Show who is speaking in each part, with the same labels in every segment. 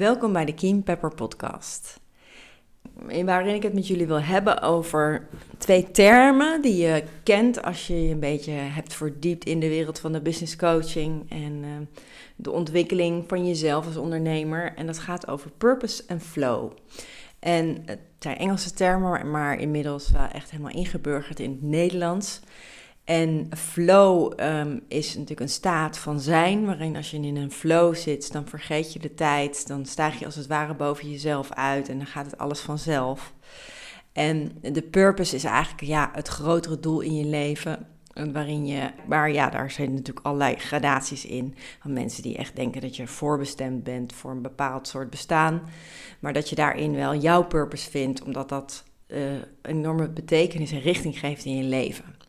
Speaker 1: Welkom bij de Keen Pepper Podcast. Waarin ik het met jullie wil hebben over twee termen die je kent als je je een beetje hebt verdiept in de wereld van de business coaching en uh, de ontwikkeling van jezelf als ondernemer. En dat gaat over purpose en flow. En het zijn Engelse termen, maar inmiddels wel echt helemaal ingeburgerd in het Nederlands. En flow ehm, is natuurlijk een staat van zijn, waarin als je in een flow zit, dan vergeet je de tijd, dan stijg je als het ware boven jezelf uit en dan gaat het alles vanzelf. En de purpose is eigenlijk ja, het grotere doel in je leven, waarin je, maar ja, daar zijn natuurlijk allerlei gradaties in, van mensen die echt denken dat je voorbestemd bent voor een bepaald soort bestaan, maar dat je daarin wel jouw purpose vindt, omdat dat uh, enorme betekenis en richting geeft in je leven.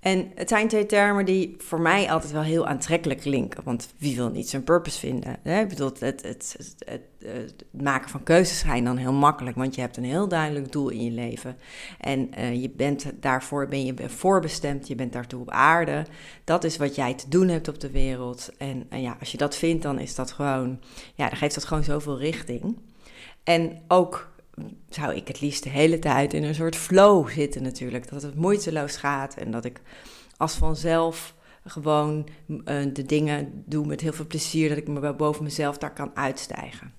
Speaker 1: En het zijn twee termen die voor mij altijd wel heel aantrekkelijk klinken. Want wie wil niet zijn purpose vinden? Hè? Ik bedoel, het, het, het, maken van keuzes zijn dan heel makkelijk. Want je hebt een heel duidelijk doel in je leven. En uh, je bent daarvoor ben je voorbestemd. Je bent daartoe op aarde. Dat is wat jij te doen hebt op de wereld. En, en ja, als je dat vindt, dan is dat gewoon... Ja, dan geeft dat gewoon zoveel richting. En ook zou ik het liefst de hele tijd in een soort flow zitten natuurlijk. Dat het moeiteloos gaat en dat ik als vanzelf gewoon uh, de dingen doe met heel veel plezier. Dat ik me boven mezelf daar kan uitstijgen.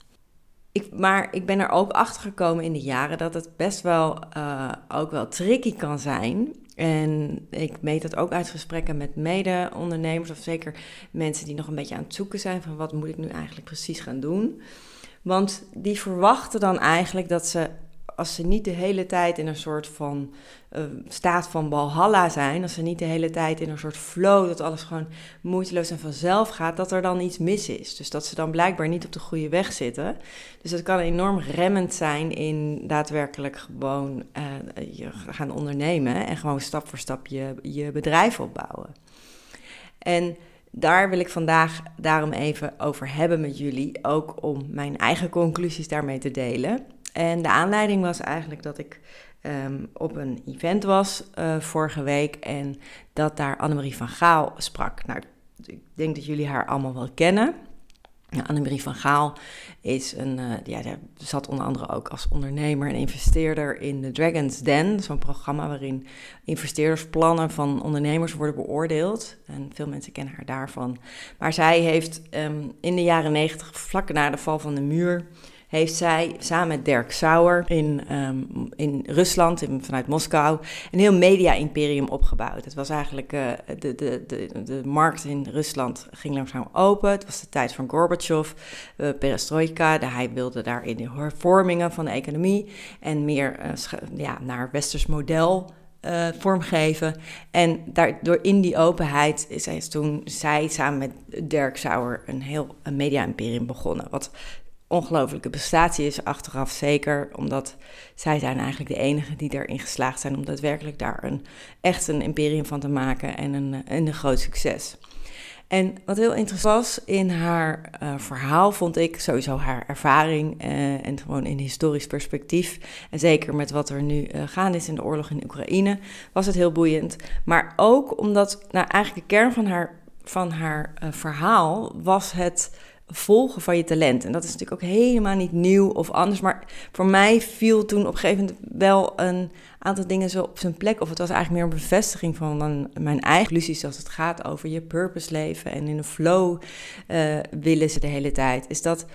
Speaker 1: Ik, maar ik ben er ook achter gekomen in de jaren dat het best wel uh, ook wel tricky kan zijn. En ik meet dat ook uit gesprekken met mede-ondernemers, of zeker mensen die nog een beetje aan het zoeken zijn van wat moet ik nu eigenlijk precies gaan doen. Want die verwachten dan eigenlijk dat ze, als ze niet de hele tijd in een soort van uh, staat van balhalla zijn, als ze niet de hele tijd in een soort flow, dat alles gewoon moeiteloos en vanzelf gaat, dat er dan iets mis is. Dus dat ze dan blijkbaar niet op de goede weg zitten. Dus dat kan enorm remmend zijn in daadwerkelijk gewoon uh, je gaan ondernemen en gewoon stap voor stap je, je bedrijf opbouwen. En daar wil ik vandaag daarom even over hebben met jullie, ook om mijn eigen conclusies daarmee te delen. En de aanleiding was eigenlijk dat ik um, op een event was uh, vorige week en dat daar Annemarie van Gaal sprak. Nou, ik denk dat jullie haar allemaal wel kennen. Nou, Annemarie van Gaal is een, uh, ja, zat onder andere ook als ondernemer en investeerder in de Dragon's Den, zo'n programma waarin investeerdersplannen van ondernemers worden beoordeeld. En veel mensen kennen haar daarvan. Maar zij heeft um, in de jaren negentig, vlak na de val van de muur, heeft zij samen met Dirk Sauer in, um, in Rusland, in, vanuit Moskou, een heel media-imperium opgebouwd. Het was eigenlijk uh, de, de, de, de markt in Rusland ging langzaam open. Het was de tijd van Gorbachev, uh, perestroika. Hij wilde daarin de hervormingen van de economie en meer uh, ja, naar westers model vormgeven. En daardoor in die openheid is toen zij samen met Dirk Sauer een heel media-imperium begonnen. Wat ongelofelijke prestatie is achteraf zeker, omdat zij zijn eigenlijk de enigen die erin geslaagd zijn om daadwerkelijk daar een, echt een imperium van te maken en een, en een groot succes. En wat heel interessant was in haar uh, verhaal, vond ik sowieso haar ervaring uh, en gewoon in historisch perspectief. En zeker met wat er nu uh, gaande is in de oorlog in Oekraïne, was het heel boeiend. Maar ook omdat, nou eigenlijk de kern van haar, van haar verhaal was het volgen van je talent. En dat is natuurlijk ook helemaal niet nieuw of anders. Maar voor mij viel toen op een gegeven moment wel een aantal dingen zo op zijn plek. Of het was eigenlijk meer een bevestiging van mijn eigen illusies als het gaat over je purpose leven. En in een flow uh, willen ze de hele tijd. Is dat,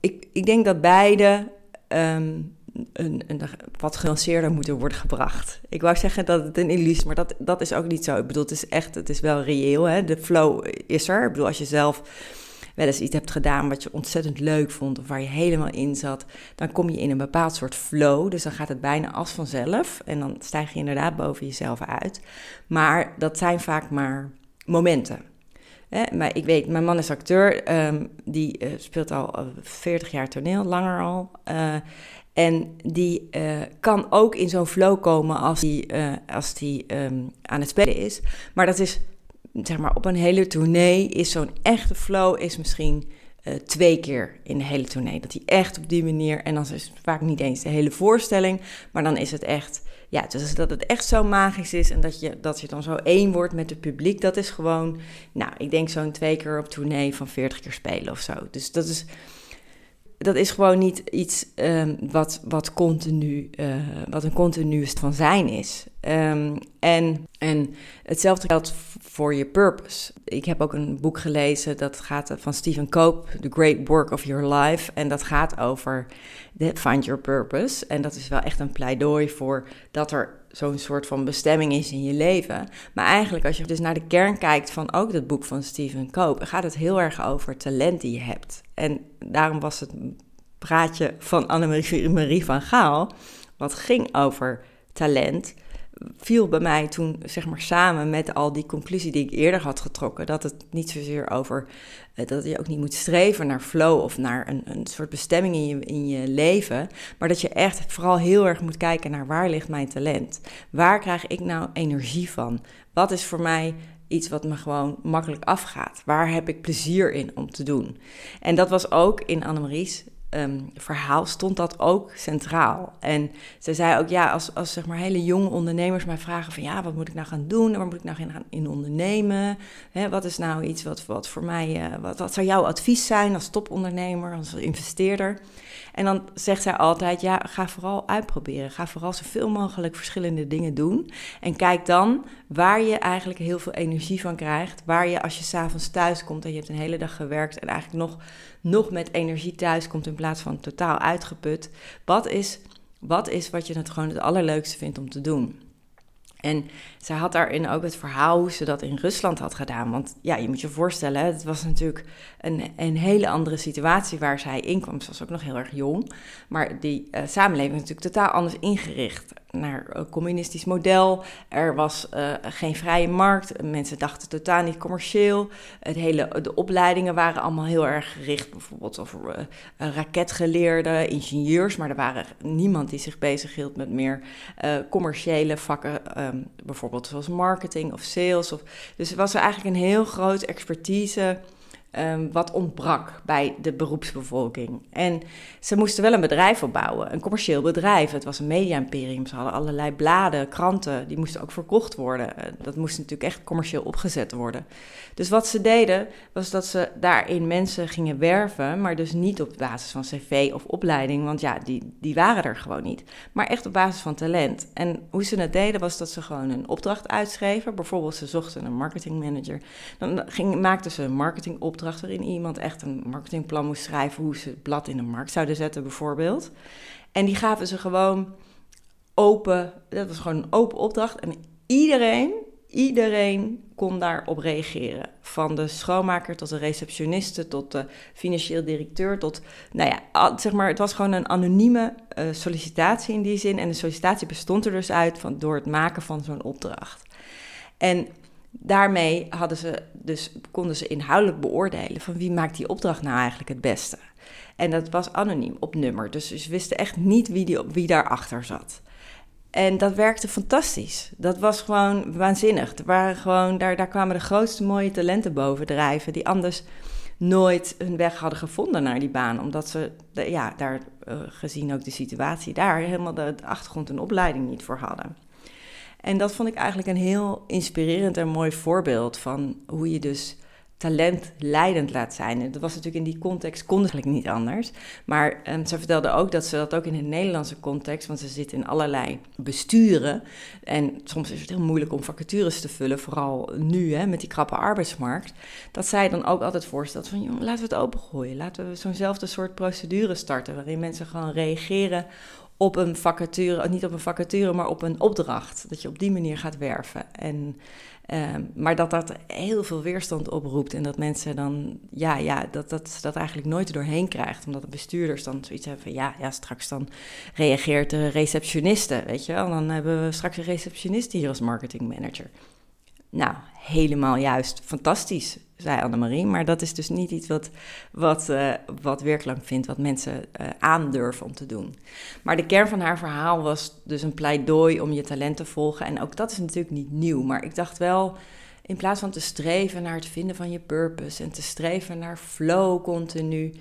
Speaker 1: ik, ik denk dat beide um, een, een, wat genuanceerder moeten worden gebracht. Ik wou zeggen dat het een illusie maar dat, dat is ook niet zo. Ik bedoel, het is echt, het is wel reëel. Hè? De flow is er. Ik bedoel, als je zelf wel eens iets hebt gedaan wat je ontzettend leuk vond of waar je helemaal in zat, dan kom je in een bepaald soort flow. Dus dan gaat het bijna als vanzelf en dan stijg je inderdaad boven jezelf uit. Maar dat zijn vaak maar momenten. maar ik weet, mijn man is acteur, ehm, die uh, speelt al 40 jaar toneel, langer al. Uh, en die kan ook in zo'n flow komen als die, als um, aan het spelen is. Maar dat is, zeg maar, op een hele tournee is zo'n echte flow is misschien uh, twee keer in de hele tournee. Dat hij echt op die manier, en dan is het vaak niet eens de hele voorstelling, maar dan is het echt, ja, dus dat het echt zo magisch is en dat je, dat je dan zo één wordt met het publiek, dat is gewoon, nou, ik denk zo'n twee keer op tournee van 40 keer spelen of zo. Dus dat is dat is gewoon niet iets um, wat, wat, continu, uh, wat een continu van zijn is. Um, en, en hetzelfde geldt voor je purpose. Ik heb ook een boek gelezen dat gaat van Stephen Cope, The Great Work of Your Life. En dat gaat over de Find Your Purpose. En dat is wel echt een pleidooi voor dat er zo'n soort van bestemming is in je leven. Maar eigenlijk, als je dus naar de kern kijkt van ook dat boek van Stephen Cope, gaat het heel erg over talent die je hebt. En daarom was het praatje van Annemarie van Gaal, wat ging over talent, viel bij mij toen, zeg maar, samen met al die conclusie die ik eerder had getrokken. Dat het niet zozeer over eh, dat je ook niet moet streven naar flow of naar een, een soort bestemming in je, in je leven. Maar dat je echt vooral heel erg moet kijken naar waar ligt mijn talent? Waar krijg ik nou energie van? Wat is voor mij iets wat me gewoon makkelijk afgaat? Waar heb ik plezier in om te doen? En dat was ook in Annemarie's um, verhaal stond dat ook centraal. En ze zei ook, ja, als, als zeg maar hele jonge ondernemers mij vragen van, ja, wat moet ik nou gaan doen? Waar moet ik nou gaan in ondernemen? Hè, wat is nou iets wat, wat voor mij, uh, wat, wat zou jouw advies zijn als topondernemer, als investeerder? En dan zegt zij altijd, ja, ga vooral uitproberen. Ga vooral zoveel mogelijk verschillende dingen doen. En kijk dan waar je eigenlijk heel veel energie van krijgt. Waar je als je s'avonds thuis komt en je hebt een hele dag gewerkt en eigenlijk nog, nog met energie thuis komt in plaats van totaal uitgeput. Wat is, wat is wat je het gewoon het allerleukste vindt om te doen? En zij had daarin ook het verhaal hoe ze dat in Rusland had gedaan. Want ja, je moet je voorstellen, het was natuurlijk een, een hele andere situatie waar zij in kwam. Ze was ook nog heel erg jong. Maar die uh, samenleving is natuurlijk totaal anders ingericht naar een communistisch model. Er was uh, geen vrije markt. Mensen dachten totaal niet commercieel. Het hele, de opleidingen waren allemaal heel erg gericht, bijvoorbeeld over uh, raketgeleerden, ingenieurs. Maar er waren niemand die zich bezighield met meer uh, commerciële vakken, um, bijvoorbeeld zoals marketing of sales. Of, dus was eigenlijk een heel groot expertise um, wat ontbrak bij de beroepsbevolking. En ze moesten wel een bedrijf opbouwen, een commercieel bedrijf. Het was een media-imperium. Ze hadden allerlei bladen, kranten, die moesten ook verkocht worden. Eh, dat moest natuurlijk echt commercieel opgezet worden. Dus wat ze deden, was dat ze daarin mensen gingen werven, maar dus niet op basis van cv of opleiding, want ja, die, die waren er gewoon niet. Maar echt op basis van talent. En hoe ze het deden, was dat ze gewoon een opdracht uitschreven. Bijvoorbeeld, ze zochten een marketingmanager. Dan maakten ze een marketingopdracht waarin iemand echt een marketingplan moest schrijven hoe ze het blad in de markt zouden zetten, bijvoorbeeld. En die gaven ze gewoon open, dat was gewoon een open opdracht. En iedereen, iedereen kon daarop reageren. Van de schoonmaker tot de receptioniste, tot de financieel directeur, tot, nou ja, zeg maar, het was gewoon een anonieme uh, sollicitatie in die zin. En de sollicitatie bestond er dus uit van, door het maken van zo'n opdracht. En daarmee hadden ze dus, konden ze inhoudelijk beoordelen van wie maakt die opdracht nou eigenlijk het beste. En dat was anoniem op nummer, dus ze wisten echt niet wie, die, wie daarachter zat. En dat werkte fantastisch. Dat was gewoon waanzinnig. Er waren gewoon, daar, daar kwamen de grootste mooie talenten bovendrijven die anders nooit hun weg hadden gevonden naar die baan. Omdat ze, ja, daar uh, gezien ook de situatie daar, helemaal de achtergrond en opleiding niet voor hadden. En dat vond ik eigenlijk een heel inspirerend en mooi voorbeeld van hoe je dus talent leidend laat zijn. En dat was natuurlijk in die context kon niet anders. Maar um, ze vertelde ook dat ze dat ook in een Nederlandse context, want ze zitten in allerlei besturen. En soms is het heel moeilijk om vacatures te vullen, vooral nu hè, met die krappe arbeidsmarkt. Dat zij dan ook altijd voorstelt van, laten we het opengooien. Laten we zo'nzelfde soort procedure starten, waarin mensen gewoon reageren op een vacature, niet op een vacature, maar op een opdracht. Dat je op die manier gaat werven. En, ehm, maar dat dat heel veel weerstand oproept en dat mensen dan, ja, ja, dat dat, dat eigenlijk nooit er doorheen krijgt. Omdat de bestuurders dan zoiets hebben van, ja, ja, straks dan reageert de receptioniste, weet je wel. Dan hebben we straks een receptioniste hier als marketingmanager. Nou, helemaal juist fantastisch, zei Annemarie. Maar dat is dus niet iets wat, wat, uh, wat Weerklank vindt, wat mensen uh, aandurven om te doen. Maar de kern van haar verhaal was dus een pleidooi om je talent te volgen. En ook dat is natuurlijk niet nieuw. Maar ik dacht wel, in plaats van te streven naar het vinden van je purpose en te streven naar flow continu,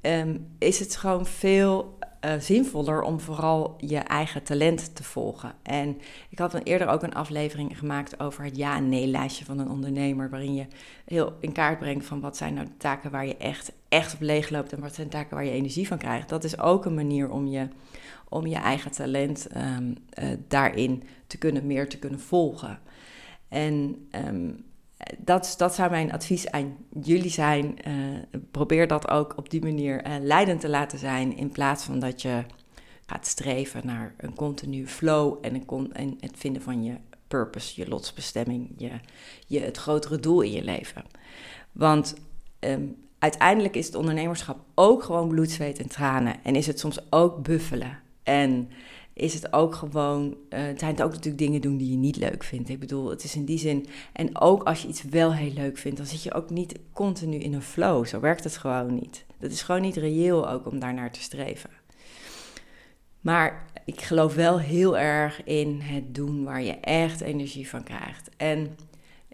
Speaker 1: um, is het gewoon veel uh, zinvoller om vooral je eigen talent te volgen. En ik had dan eerder ook een aflevering gemaakt over het ja- en nee-lijstje van een ondernemer, waarin je heel in kaart brengt van wat zijn nou de taken waar je echt, echt op leeg loopt en wat zijn taken waar je energie van krijgt. Dat is ook een manier om je, om je eigen talent um, uh, daarin te kunnen, meer te kunnen volgen. En um, dat, dat zou mijn advies aan jullie zijn. Uh, probeer dat ook op die manier uh, leidend te laten zijn. In plaats van dat je gaat streven naar een continu flow en, een en het vinden van je purpose, je lotsbestemming, je, je, het grotere doel in je leven. Want um, uiteindelijk is het ondernemerschap ook gewoon bloed, zweet en tranen. En is het soms ook buffelen. En is het ook gewoon, uh, zijn het ook natuurlijk dingen doen die je niet leuk vindt. Ik bedoel, het is in die zin, en ook als je iets wel heel leuk vindt, dan zit je ook niet continu in een flow. Zo werkt het gewoon niet. Dat is gewoon niet reëel ook om daar naar te streven. Maar ik geloof wel heel erg in het doen waar je echt energie van krijgt. En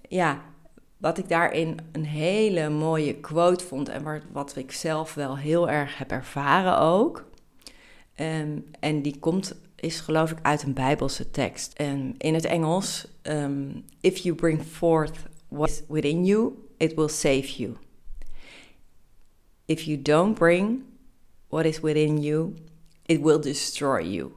Speaker 1: ja, wat ik daarin een hele mooie quote vond en wat ik zelf wel heel erg heb ervaren ook. Um, en die komt is geloof ik uit een Bijbelse tekst. En in het Engels, um, if you bring forth what is within you, it will save you. If you don't bring what is within you, it will destroy you.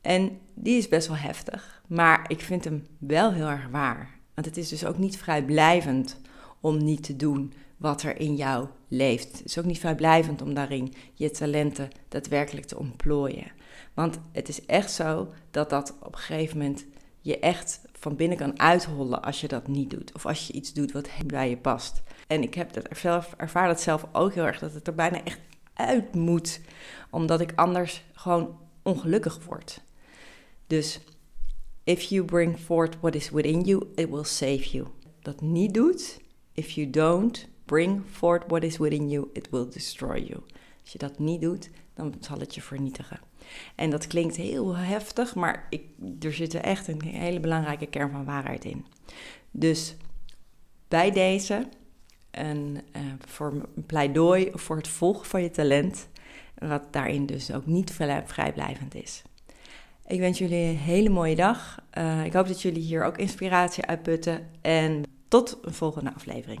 Speaker 1: En die is best wel heftig, maar ik vind hem wel heel erg waar. Want het is dus ook niet vrijblijvend om niet te doen wat er in jou leeft. Het is ook niet vrijblijvend om daarin je talenten daadwerkelijk te ontplooien. Want het is echt zo dat dat op een gegeven moment je echt van binnen kan uithollen als je dat niet doet. Of als je iets doet wat bij je past. En ik heb dat zelf, ervaar dat zelf ook heel erg, dat het er bijna echt uit moet. Omdat ik anders gewoon ongelukkig word. Dus if you bring forth what is within you, it will save you. Dat niet doet, if you don't bring forth what is within you, it will destroy you. Als je dat niet doet, dan zal het je vernietigen. En dat klinkt heel heftig, maar ik, er zit echt een hele belangrijke kern van waarheid in. Dus bij deze een, uh, voor een pleidooi voor het volgen van je talent, wat daarin dus ook niet vrijblijvend is. Ik wens jullie een hele mooie dag. Uh, ik hoop dat jullie hier ook inspiratie uitputten. En tot een volgende aflevering.